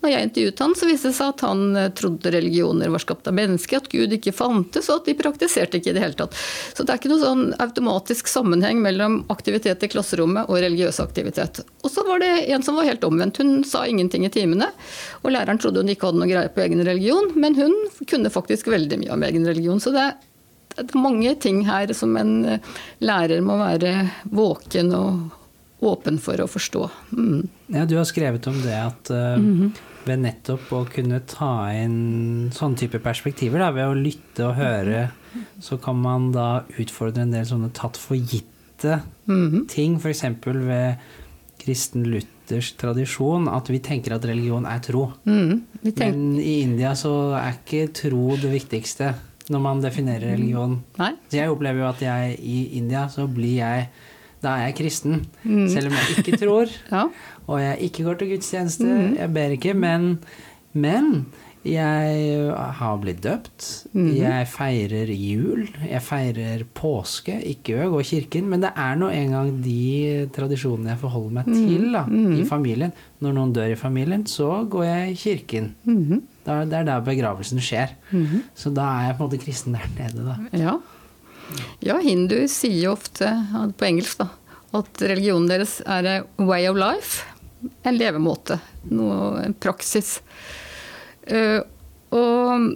Når jeg intervjuet han, så viste det seg at han eh, trodde religioner var skapt av mennesker, at Gud ikke fantes, og at de praktiserte ikke i det hele tatt. Så det er ikke noe sånn automatisk sammenheng mellom aktivitet i klasserommet og religiøs aktivitet. Og så var det en som var helt omvendt. Hun sa ingenting i timene, og læreren trodde hun ikke hadde noe greie på egen religion, men hun kunne faktisk veldig mye om egen religion. Så det er det er mange ting her som en eh, lærer må være våken og åpen for å forstå. Mm. Ja, du har skrevet om det at uh, Mhm. Ved nettopp å kunne ta inn sånne type perspektiver, da, ved å lytte og høre, så kan man da utfordre en del sånne tatt for gitte Mhm. ting, f.eks. ved kristen luthersk tradisjon, at vi tenker at religion er tro. Mm. Men i India så er ikke tro det viktigste når man definerer religion. Nei. Så jeg opplever jo at jeg i India så blir jeg da er jeg kristen. Mm. Selv om jeg ikke tror, og jeg ikke går til gudstjeneste. Mm. Jeg ber ikke, men, men jeg har blitt døpt. Mm. Jeg feirer jul. Jeg feirer påske. Ikke ved å gå i kirken, men det er nå engang de tradisjonene jeg forholder meg Mhm. til da, mm. i familien. Når noen dør i familien, så går jeg i kirken. Mm. Da, det er der begravelsen skjer. Så da er jeg på en måte kristen der nede, da. Ja. ja, hinduer sier jo ofte, på engelsk, da, at religionen deres er a way of life. En levemåte. Noe, en praksis. Eh, og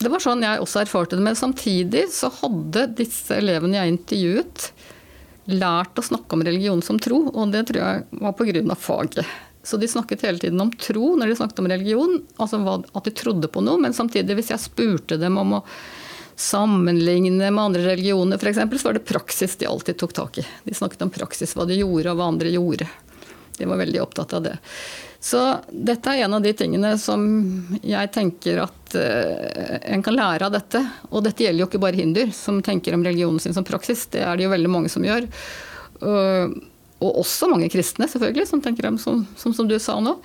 det var sånn jeg også erfarte det. Men samtidig så hadde disse elevene jeg intervjuet, lært å snakke om religion som tro, og det tror jeg var pga. faget. Så de snakket hele tiden om tro når de snakket om religion, altså at de trodde på noe. Men samtidig, hvis jeg spurte dem om å sammenligne med andre religioner f.eks., så var det praksis de alltid tok tak i. De snakket om praksis, hva de gjorde og hva andre gjorde. De var veldig opptatt av det. Så dette er en av de tingene som jeg tenker at eh, en kan lære av dette. Og dette gjelder jo ikke bare hinduer som tenker om religionen sin som praksis, det er det jo veldig mange som gjør. Og, og også mange kristne, selvfølgelig, som tenker om som, som, som du sa nå.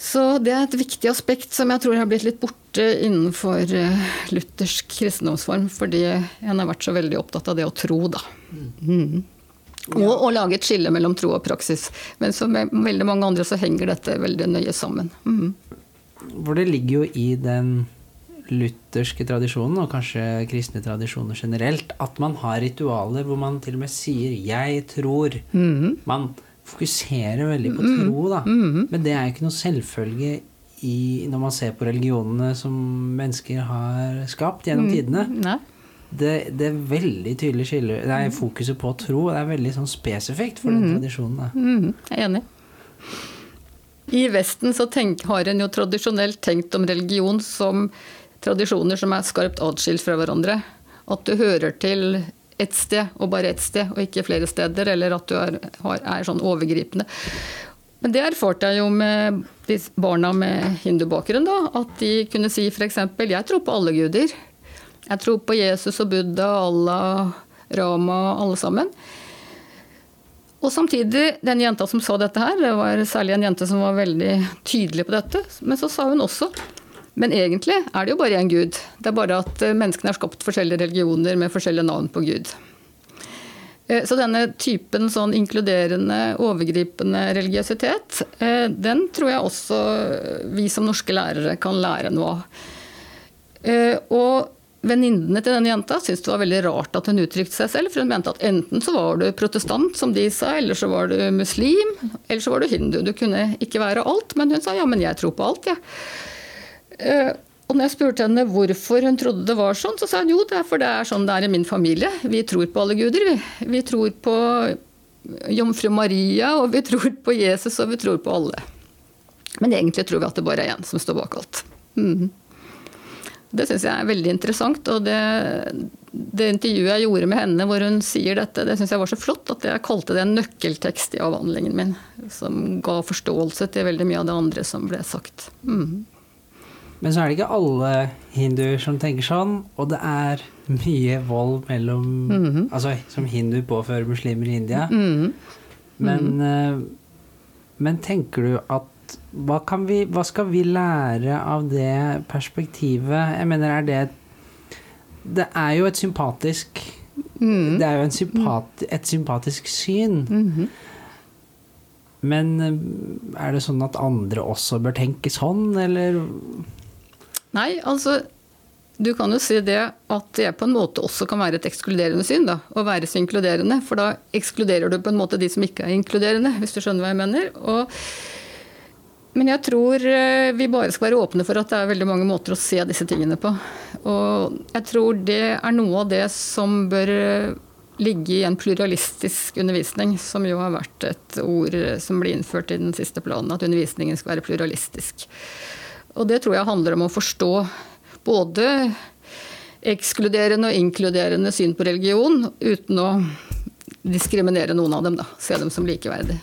Så det er et viktig aspekt som jeg tror har blitt litt borte innenfor eh, luthersk kristendomsform, fordi en har vært så veldig opptatt av det å tro, da. Mm. Og å lage et skille mellom tro og praksis. Men som med veldig mange andre så henger dette veldig nøye sammen. Mm. For det ligger jo i den lutherske tradisjonen, og kanskje kristne tradisjoner generelt, at man har ritualer hvor man til og med sier 'jeg tror'. Mhm. Man fokuserer veldig på Mhm. tro, da. Mhm. Men det er jo ikke noe selvfølge i, når man ser på religionene som mennesker har skapt gjennom Mhm. tidene. Nei. Det, det er veldig tydelig skille. Det er fokuset på tro. Det er veldig sånn spesifikt for den mm. tradisjonen. Mhm, Jeg er enig. I Vesten så tenk, har en jo tradisjonelt tenkt om religion som tradisjoner som er skarpt atskilt fra hverandre. At du hører til ett sted, og bare ett sted, og ikke flere steder. Eller at du er, har, er sånn overgripende. Men det erfarte jeg jo med barna med hindubakgrunn. da, At de kunne si f.eks.: Jeg tror på alle guder. Jeg tror på Jesus og Buddha, Allah, Rama, alle sammen. Og samtidig, den jenta som sa dette her, det var særlig en jente som var veldig tydelig på dette, men så sa hun også men egentlig er det jo bare én gud. Det er bare at eh, menneskene har skapt forskjellige religioner med forskjellige navn på Gud. Eh, Så denne typen sånn inkluderende, overgripende religiøsitet, eh, den tror jeg også vi som norske lærere kan lære noe av. Og venninnene til denne jenta syntes det var veldig rart at hun uttrykte seg selv, for hun mente at enten så var du protestant, som de sa, eller så var du muslim, eller så var du hindu. Du kunne ikke være alt, men hun sa ja, men jeg tror på alt, jeg. Ja. Og når jeg spurte henne hvorfor hun trodde det var sånn, så sa hun jo det er for det er sånn det er i min familie. Vi tror på alle guder, vi. Vi tror på jomfru Maria, og vi tror på Jesus, og vi tror på alle. Men egentlig tror vi at det bare er én som står bak alt. Mhm. Det syns jeg er veldig interessant. Og det, det intervjuet jeg gjorde med henne hvor hun sier dette, det syns jeg var så flott at jeg kalte det en nøkkeltekst i avhandlingen min. Som ga forståelse til veldig mye av det andre som ble sagt. Mm. Men så er det ikke alle hinduer som tenker sånn, og det er mye vold mellom Mhm. Altså som hinduer påfører muslimer i India. Mhm. Men, eh, men tenker du at hva, kan vi, hva skal vi lære av det perspektivet? Jeg mener, er det Det er jo et sympatisk mm. Det er jo en sympat, et sympatisk syn. Mhm. Men eh, er det sånn at andre også bør tenke sånn, eller Nei, altså du kan jo si det at det på en måte også kan være et ekskluderende syn. da, Å være så inkluderende. For da ekskluderer du på en måte de som ikke er inkluderende, hvis du skjønner hva jeg mener. Og, men jeg tror eh, vi bare skal være åpne for at det er veldig mange måter å se disse tingene på. Og jeg tror det er noe av det som bør eh, ligge i en pluralistisk undervisning, som jo har vært et ord som ble innført i den siste planen, at undervisningen skal være pluralistisk. Og det tror jeg handler om å forstå både ekskluderende og inkluderende syn på religion, uten å diskriminere noen av dem. Da. Se dem som likeverdige.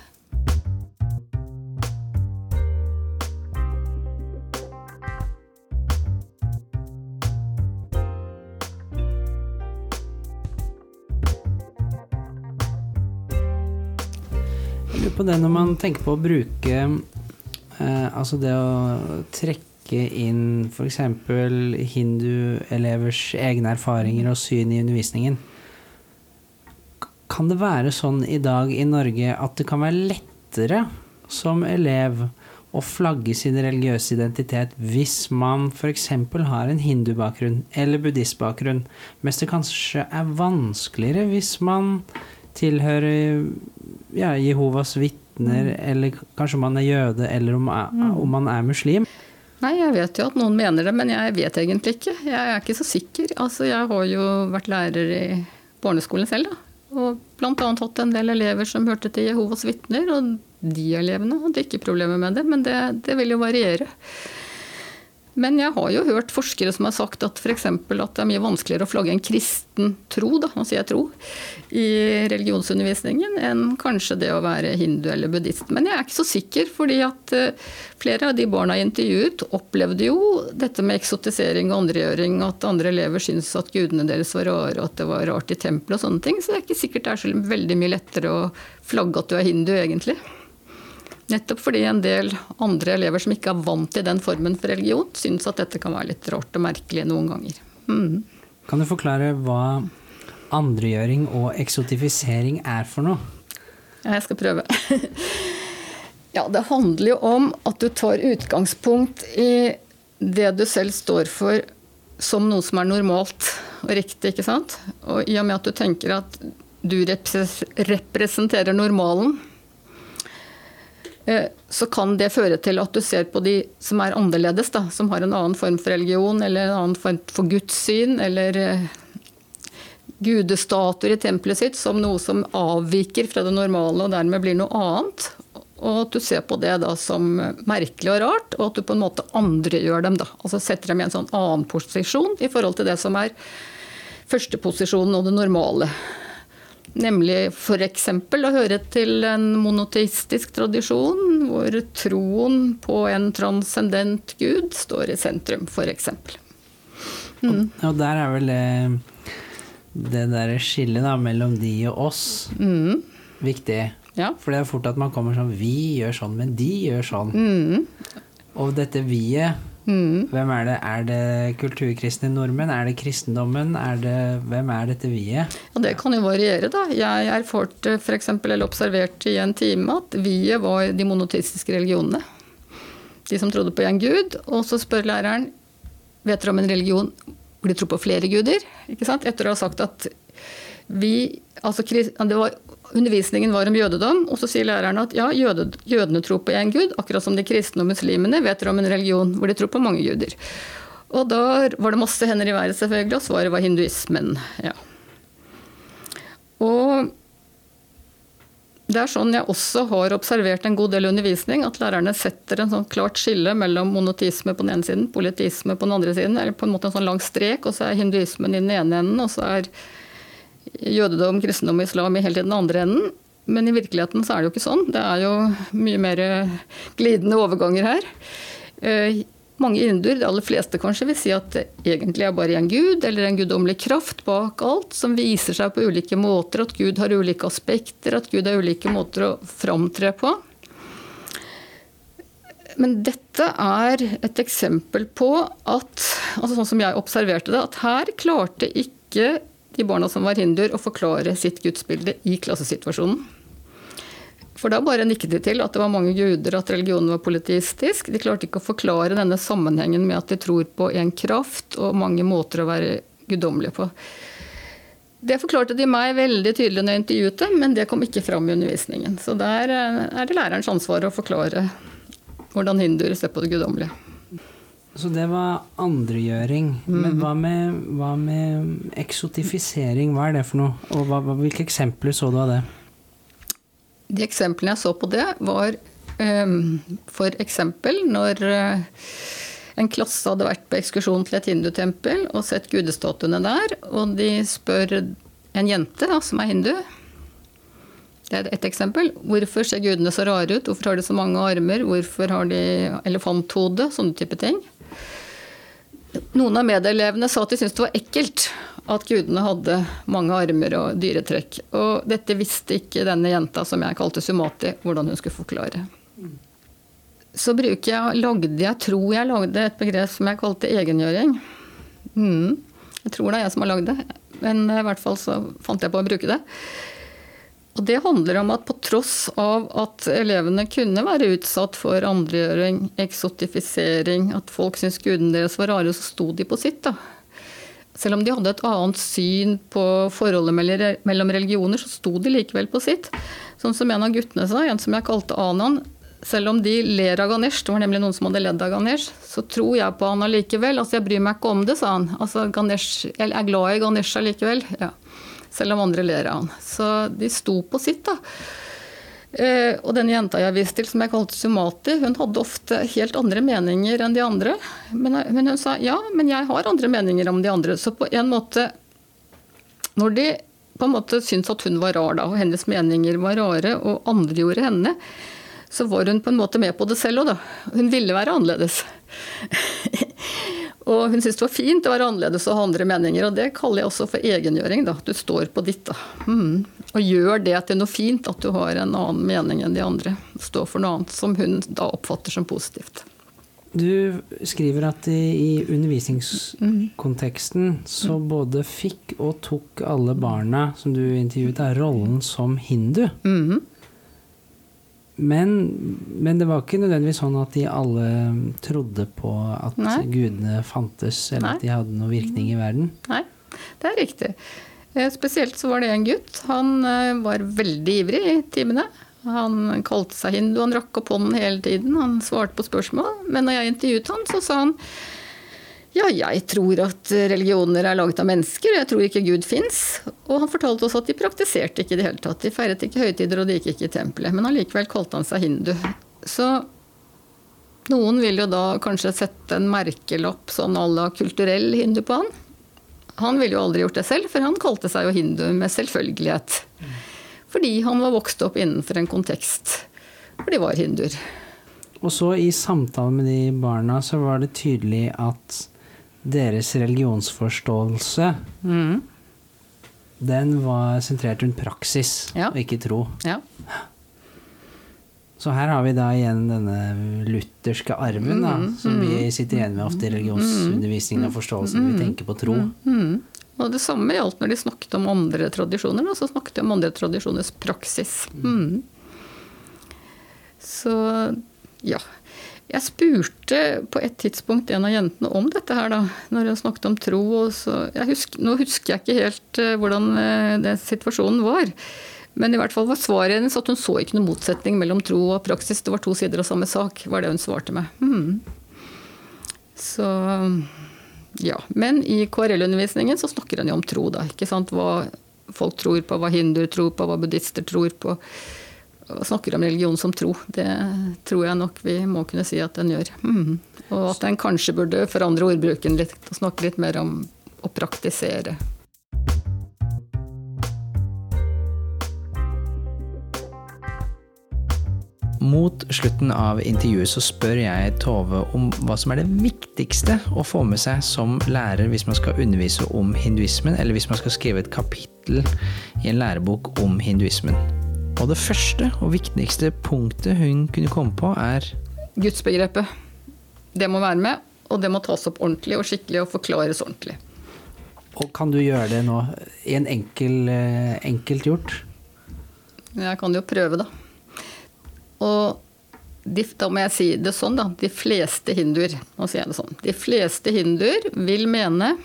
På det når man tenker på å bruke eh, Altså det å trekke inn f.eks. hinduelevers egne erfaringer og syn i undervisningen. Kan det være sånn i dag i Norge at det kan være lettere som elev å flagge sin religiøse identitet hvis man f.eks. har en hindubakgrunn eller buddhistbakgrunn, mens det kanskje er vanskeligere hvis man tilhører ja, Jehovas vitner, Mm. eller kanskje man er jøde, eller om, Mm. om man er muslim. Nei, jeg vet jo at noen mener det, men jeg vet egentlig ikke. Jeg er ikke så sikker. Altså, jeg har jo vært lærer i barneskolen selv, da. Og bl.a. hatt en del elever som hørte til Jehovas vitner, og de elevene hadde ikke problemer med det, men det, det vil jo variere. Men jeg har jo hørt forskere som har sagt at f.eks. at det er mye vanskeligere å flagge en kristen tro, da, nå sier jeg tro, i religionsundervisningen enn kanskje det å være hindu eller buddhist. Men jeg er ikke så sikker, fordi at eh, flere av de barna jeg intervjuet, opplevde jo dette med eksotisering og andregjøring, at andre elever syntes at gudene deres var rare, at det var rart i tempelet og sånne ting. Så det er ikke sikkert det er så veldig mye lettere å flagge at du er hindu, egentlig. Nettopp fordi en del andre elever som ikke er vant til den formen for religion, syns at dette kan være litt rart og merkelig noen ganger. Mm. Kan du forklare hva andregjøring og eksotifisering er for noe? Ja, jeg skal prøve. ja, det handler jo om at du tar utgangspunkt i det du selv står for som noe som er normalt og riktig, ikke sant? Og i og med at du tenker at du representerer normalen, så kan det føre til at du ser på de som er annerledes, da, som har en annen form for religion eller en annen form for gudssyn, eller eh, gudestatuer i tempelet sitt som noe som avviker fra det normale og dermed blir noe annet. Og at du ser på det da som merkelig og rart, og at du på en måte andregjør dem. da. Altså setter dem i en sånn annen posisjon i forhold til det som er førsteposisjonen og det normale. Nemlig f.eks. å høre til en monoteistisk tradisjon, hvor troen på en transcendent gud står i sentrum, f.eks. Mm. Og der er vel det, det der skillet da, mellom de og oss Mm. viktig. For det er fort at man kommer sånn Vi gjør sånn, men de gjør sånn. Mm. Og dette vi-et, Mm. hvem er det? Er det kulturkristne nordmenn? Er det kristendommen? Er det, hvem er dette vi-et? Og det kan jo variere, da. Jeg erfarte f.eks. eller observerte i en time at vi-et var de monoteistiske religionene. De som trodde på én gud. Og så spør læreren vet dere om en religion hvor de tror på flere guder. Ikke sant? Etter å ha sagt at vi, altså, det var, Undervisningen var om jødedom, og så sier læreren at ja, jøde, jødene tror på én gud, akkurat som de kristne og muslimene vet om en religion hvor de tror på mange guder. Og da var det masse hender i været, selvfølgelig, og svaret var hinduismen. ja. Og det er sånn jeg også har observert en god del undervisning, at lærerne setter en sånn klart skille mellom monotisme på den ene siden, politisme på den andre siden, eller på en måte en sånn lang strek, og så er hinduismen i den ene enden, og så er jødedom, kristendom og islam i helt i den andre enden. Men i virkeligheten så er det jo ikke sånn. Det er jo mye mer glidende overganger her. Eh, mange hinduer, de aller fleste kanskje, vil si at det egentlig er bare en gud eller en guddommelig kraft bak alt, som viser seg på ulike måter, at Gud har ulike aspekter, at Gud har ulike måter å framtre på. Men dette er et eksempel på at, altså sånn som jeg observerte det, at her klarte ikke de barna som var hinduer, å forklare sitt gudsbilde i klassesituasjonen. For da bare nikket de til at det var mange guder, at religionen var politistisk. De klarte ikke å forklare denne sammenhengen med at de tror på en kraft og mange måter å være guddommelige på. Det forklarte de meg veldig tydelig når jeg intervjuet dem, men det kom ikke fram i undervisningen. Så der eh, er det lærerens ansvar å forklare hvordan hinduer ser på det guddommelige. Så det var andregjøring. Men hva med, hva med eksotifisering? Hva er det for noe? Og hva, hvilke eksempler så du av det? De eksemplene jeg så på det, var um, for eksempel når eh, en klasse hadde vært på ekskursjon til et hindutempel og sett gudestatuene der, og de spør en jente da, som er hindu Det er ett eksempel. Hvorfor ser gudene så rare ut? Hvorfor har de så mange armer? Hvorfor har de elefanthode? Sånne type ting. Noen av medelevene sa at de syntes det var ekkelt at gudene hadde mange armer og dyretrekk. Og dette visste ikke denne jenta som jeg kalte Sumati, hvordan hun skulle forklare. Så bruker jeg, lagde jeg, tror jeg lagde et begrep som jeg kalte egengjøring. Mm. Jeg tror det er jeg som har lagd det, men i hvert fall så fant jeg på å bruke det. Og det handler om at på tross av at elevene kunne være utsatt for andregjøring, eksotifisering, at folk syntes gudene deres var rare, så sto de på sitt. da. Selv om de hadde et annet syn på forholdet mellom religioner, så sto de likevel på sitt. Sånn som en av guttene sa, en som jeg kalte Anan. Selv om de ler av Ganesh, det var nemlig noen som hadde ledd av Ganesh, så tror jeg på han allikevel. Altså, jeg bryr meg ikke om det, sa han. Altså, Ganesh, jeg er glad i Ganesh allikevel. Ja. Selv om andre ler av han. Så de sto på sitt, da. Eh, og denne jenta jeg viste til, som jeg kalte Sumati, hun hadde ofte helt andre meninger enn de andre. Men, men hun sa ja, men jeg har andre meninger om de andre. Så på en måte Når de på en måte syntes at hun var rar, da, og hennes meninger var rare, og andre gjorde henne, så var hun på en måte med på det selv òg, da. Hun ville være annerledes. og hun syntes det var fint å være annerledes og ha andre meninger, og det kaller jeg også for egengjøring, da. Du står på ditt, da. Mm. Og gjør det til noe fint at du har en annen mening enn de andre. Står for noe annet som hun da oppfatter som positivt. Du skriver at i, undervisningskonteksten så både fikk og tok alle barna som du intervjuet, rollen som hindu. Men, men det var ikke nødvendigvis sånn at de alle trodde på at Nei. gudene fantes, eller Nei. at de hadde noen virkning i verden. Nei, det er riktig. Eh, Spesielt så var det en gutt. Han eh, var veldig ivrig i timene. Han kalte seg hindu, han rakk opp hånden hele tiden. Han svarte på spørsmål. Men når jeg intervjuet han, så sa han ja, jeg tror at religioner er laget av mennesker, og jeg tror ikke Gud fins. Og han fortalte oss at de praktiserte ikke i det hele tatt. De feiret ikke høytider, og de gikk ikke i tempelet. Men allikevel kalte han seg hindu. Så noen vil jo da kanskje sette en merkelapp sånn à la kulturell hindu på han. Han ville jo aldri gjort det selv, for han kalte seg jo hindu med selvfølgelighet. Fordi han var vokst opp innenfor en kontekst hvor de var hinduer. Og så i samtale med de barna så var det tydelig at deres religionsforståelse Mm. den var sentrert rundt praksis og ikke tro. Ja. Så her har vi da igjen denne lutherske arven da, Mm, som vi mm, sitter igjen med ofte i religionsundervisningen og forståelsen. Vi tenker på tro. Mm. Og det samme gjaldt når de snakket om andre tradisjoner. Og så snakket de om andre tradisjoners praksis. Mm. Så ja. Jeg spurte på et tidspunkt en av jentene om dette her, da, når hun snakket om tro. Husker, nå husker jeg ikke helt eh, hvordan eh, den situasjonen var. Men i hvert fall var svaret hennes at hun så ikke noen motsetning mellom tro og praksis. Det var to sider av samme sak, var det hun svarte med. Hmm. Så ja. Men i KRL-undervisningen så snakker hun jo om tro, da. Ikke sant? Hva folk tror på, hva hinduer tror på, hva buddhister tror på. Og snakker om religion som tro. Det tror jeg nok vi må kunne si at den gjør. Mm. Og at den kanskje burde forandre ordbruken litt og snakke litt mer om å praktisere. Mot slutten av intervjuet så spør jeg Tove om hva som er det viktigste å få med seg som lærer hvis man skal undervise om hinduismen, eller hvis man skal skrive et kapittel i en lærebok om hinduismen. Og det første og viktigste punktet hun kunne komme på, er Gudsbegrepet. Det må være med, og det må tas opp ordentlig og skikkelig og forklares ordentlig. Og kan du gjøre det nå i en enkel, eh, enkelt gjort? Jeg kan jo prøve, da. Og de, da må jeg si det sånn, da. De fleste hinduer, nå sier jeg det sånn. De fleste hinduer vil mene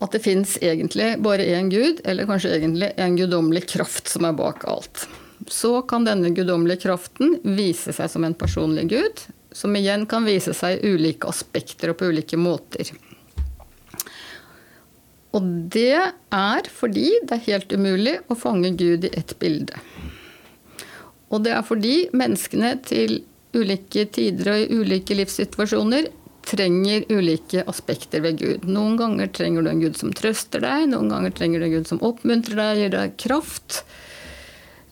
at det fins egentlig bare én gud, eller kanskje egentlig en guddommelig kraft som er bak alt. Så kan denne guddommelige kraften vise seg som en personlig gud, som igjen kan vise seg i ulike aspekter og på ulike måter. Og det er fordi det er helt umulig å fange Gud i ett bilde. Og det er fordi menneskene til ulike tider og i ulike livssituasjoner trenger ulike aspekter ved Gud. Noen ganger trenger du en Gud som trøster deg, noen ganger trenger du en Gud som oppmuntrer deg, gir deg kraft.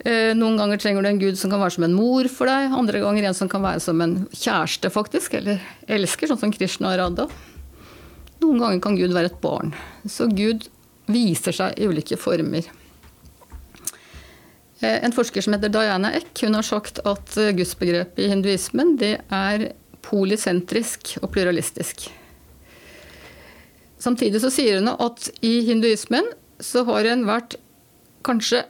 Eh, noen ganger trenger du en gud som kan være som en mor for deg, andre ganger en som kan være som en kjæreste, faktisk, eller elsker, sånn som Krishna og Radha. Noen ganger kan Gud være et barn. Så Gud viser seg i ulike former. Eh, en forsker som heter Diana Eck, hun har sagt at eh, gudsbegrepet i hinduismen det er polysentrisk og pluralistisk. Samtidig så sier hun at i hinduismen så har en vært kanskje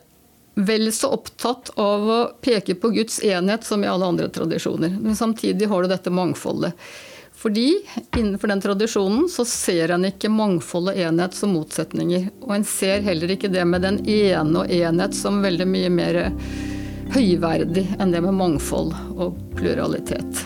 vel så opptatt av å peke på Guds enhet som i alle andre tradisjoner. Men samtidig har du dette mangfoldet. Fordi innenfor den tradisjonen så ser en ikke mangfold og enhet som motsetninger. Og en ser heller ikke det med den ene og enhet som veldig mye mer høyverdig enn det med mangfold og pluralitet.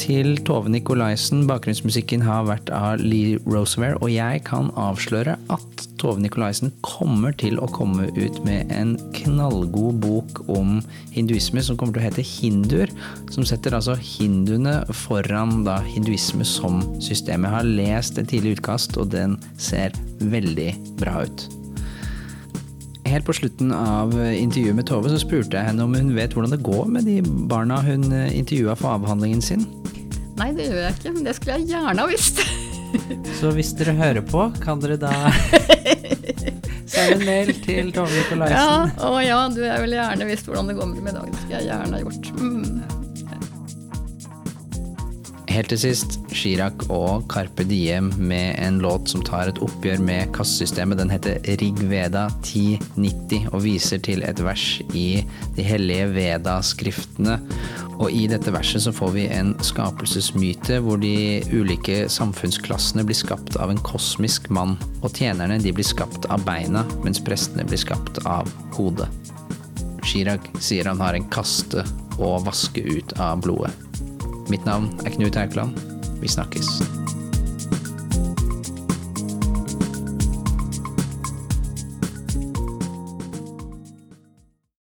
Til Tove Nikolaisen. Bakgrunnsmusikken har vært av Lee Roosevelt, og jeg kan avsløre at Tove Nikolaisen kommer til å komme ut med en knallgod bok om hinduisme som kommer til å hete Hinduer, som setter altså hinduene foran da hinduisme som system. Jeg har lest et tidlig utkast, og den ser veldig bra ut. Helt på slutten av intervjuet med Tove så spurte jeg henne om hun vet hvordan det går med de barna hun intervjua for avhandlingen sin. Nei, det gjør jeg ikke, men det skulle jeg gjerne ha visst. Så hvis dere hører på, kan dere da sende en mail til Tove Nikolaisen? Ja, å ja, du jeg ville gjerne visst hvordan det går med dem i dag. Det skulle jeg gjerne ha gjort. Mm. Helt til sist, Chirag og Carpe Diem med en låt som tar et oppgjør med kassesystemet. Den heter Rigveda 1090 og viser til et vers i de hellige Veda-skriftene. Og i dette verset så får vi en skapelsesmyte hvor de ulike samfunnsklassene blir skapt av en kosmisk mann. Og tjenerne de blir skapt av beina, mens prestene blir skapt av hodet. Chirag sier han har en kaste å vaske ut av blodet. Mitt navn er Knut Haukeland. Vi snakkes.